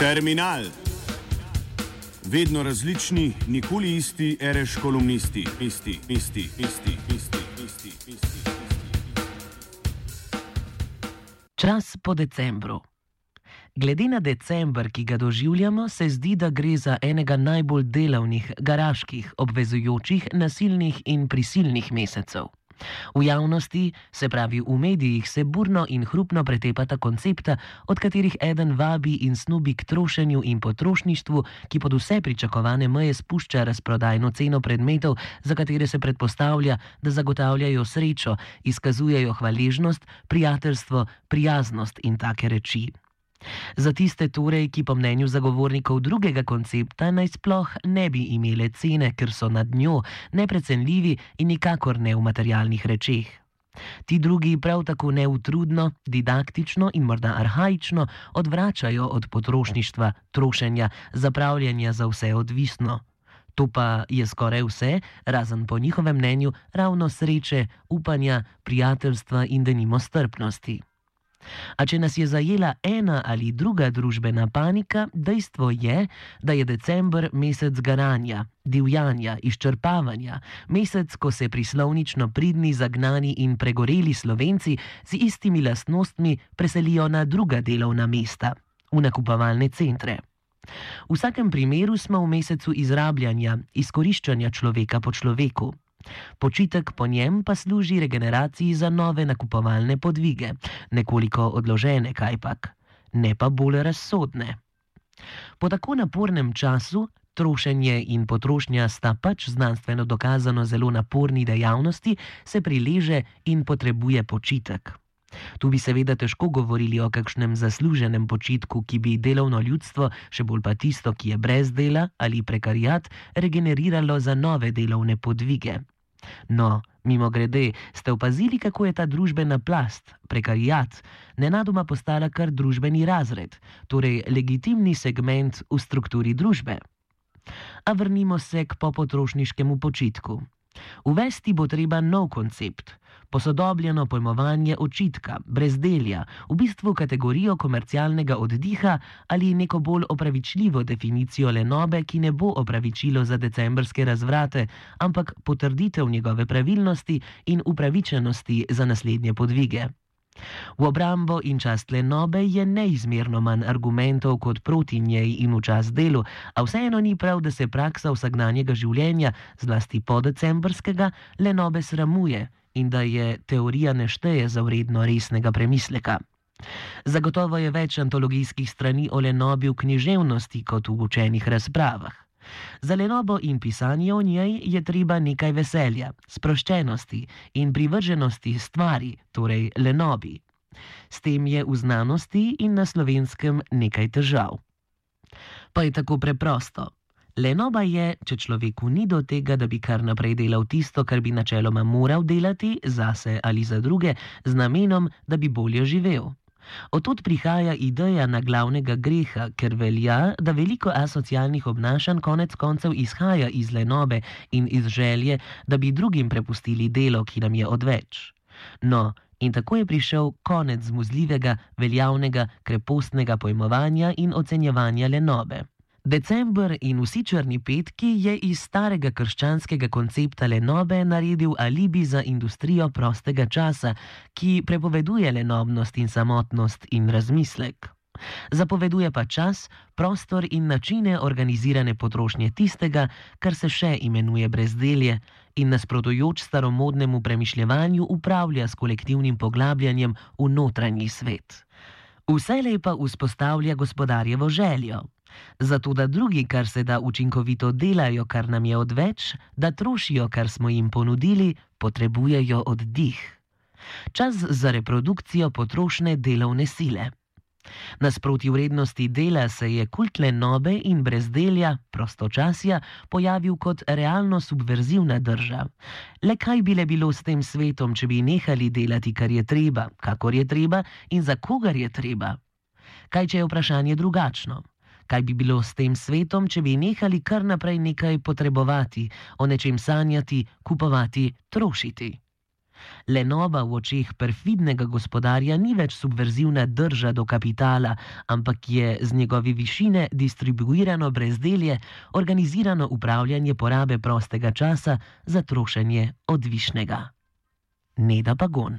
Terminal. Vedno različni, nikoli isti, reš kolumnisti, isti, isti, isti, isti, isti, isti. Čas po decembru. Glede na decembr, ki ga doživljamo, se zdi, da gre za enega najbolj delavnih, garaških, obvezujočih, nasilnih in prisilnih mesecev. V javnosti, se pravi v medijih, se burno in hrupno pretepata koncepta, od katerih eden vabi in snubi k trošenju in potrošništvu, ki pod vse pričakovane meje spušča razprodajno ceno predmetov, za katere se predpostavlja, da zagotavljajo srečo, izkazujejo hvaležnost, prijateljstvo, prijaznost in take reči. Za tiste torej, ki po mnenju zagovornikov drugega koncepta naj sploh ne bi imele cene, ker so nad njo neprecenljivi in nikakor ne v materialnih rečeh. Ti drugi prav tako neutrudno, didaktično in morda arhajično odvračajo od potrošništva, trošenja, zapravljanja za vse odvisno. To pa je skoraj vse, razen po njihovem mnenju, ravno sreče, upanja, prijateljstva in denimo strpnosti. A če nas je zajela ena ali druga družbena panika, dejstvo je, da je decembr mesec garanja, divjanja, izčrpavanja, mesec, ko se prislovnično pridni, zagnani in pregoreli slovenci z istimi lastnostmi preselijo na druga delovna mesta, v nakupovalne centre. V vsakem primeru smo v mesecu izrabljanja, izkoriščanja človeka po človeku. Počitek po njem pa služi regeneraciji za nove nakupovalne podvige, nekoliko odložene, kajpak, ne pa bolj razsodne. Po tako napornem času, trošenje in potrošnja sta pač znanstveno dokazano zelo naporni dejavnosti, se prileže in potrebuje počitek. Tu bi seveda težko govorili o kakšnem zasluženem počitku, ki bi delovno ljudstvo, še bolj pa tisto, ki je brez dela ali prekarijat, regeneriralo za nove delovne podvige. No, mimo grede, ste opazili, kako je ta družbena plast, prekarijat, nenadoma postala kar družbeni razred, torej legitimni segment v strukturi družbe. A vrnimo se k popotrošniškemu počitku. Uvesti bo treba nov koncept, posodobljeno pojmovanje očitka, brezdelja, v bistvu kategorijo komercialnega oddiha ali neko bolj opravičljivo definicijo lenobe, ki ne bo opravičilo za decembrske razvrate, ampak potrditev njegove pravilnosti in upravičenosti za naslednje podvige. V obrambo in čast lenobe je neizmerno manj argumentov kot proti njej in v čas delu, a vseeno ni prav, da se praksa vsakdanjega življenja, zlasti po decembrskega, lenobe sramuje in da je teorija nešteje za vredno resnega premisleka. Zagotovo je več antologijskih strani o lenobi v književnosti kot v učenih razpravah. Za lenobo in pisanje o njej je treba nekaj veselja, sproščenosti in privrženosti stvari, torej lenobi. S tem je v znanosti in na slovenskem nekaj težav. Pa je tako preprosto. Lenoba je, če človeku ni do tega, da bi kar naprej delal tisto, kar bi načeloma moral delati, zase ali za druge, z namenom, da bi bolje živel. Otod prihaja ideja na glavnega greha, ker velja, da veliko asocialnih obnašanj konec koncev izhaja iz lenobe in iz želje, da bi drugim prepustili delo, ki nam je odveč. No, in tako je prišel konec zmuzljivega, veljavnega, krepostnega pojmovanja in ocenjevanja lenobe. December in vsi črni petki je iz starega krščanskega koncepta lenobe naredil alibi za industrijo prostega časa, ki prepoveduje lenobnost in samotnost in razmislek. Zapoveduje pa čas, prostor in načine organizirane potrošnje tistega, kar se še imenuje brezdelje in nasprotujoč staromodnemu premišljevanju upravlja s kolektivnim poglabljanjem v notranji svet. Vse lepa vzpostavlja gospodarjevo željo. Zato, da drugi, kar se da učinkovito delajo, kar nam je odveč, da trošijo, kar smo jim ponudili, potrebujejo oddih. Čas za reprodukcijo potrošne delovne sile. Nasproti vrednosti dela se je kult lenobe in brezdelja, prostočasja, pojavil kot realno subverzivna drža. Le kaj bi le bilo s tem svetom, če bi nehali delati, kar je treba, kakor je treba in za kogar je treba? Kaj, če je vprašanje drugačno? Kaj bi bilo s tem svetom, če bi nehali kar naprej nekaj potrebovati, o nečem sanjati, kupovati, trošiti? Lenova v očeh perfidnega gospodarja ni več subverzivna drža do kapitala, ampak je z njegovi višine distribuirano brezdelje, organizirano upravljanje porabe prostega časa za trošenje odvišnega. Neda Bagon.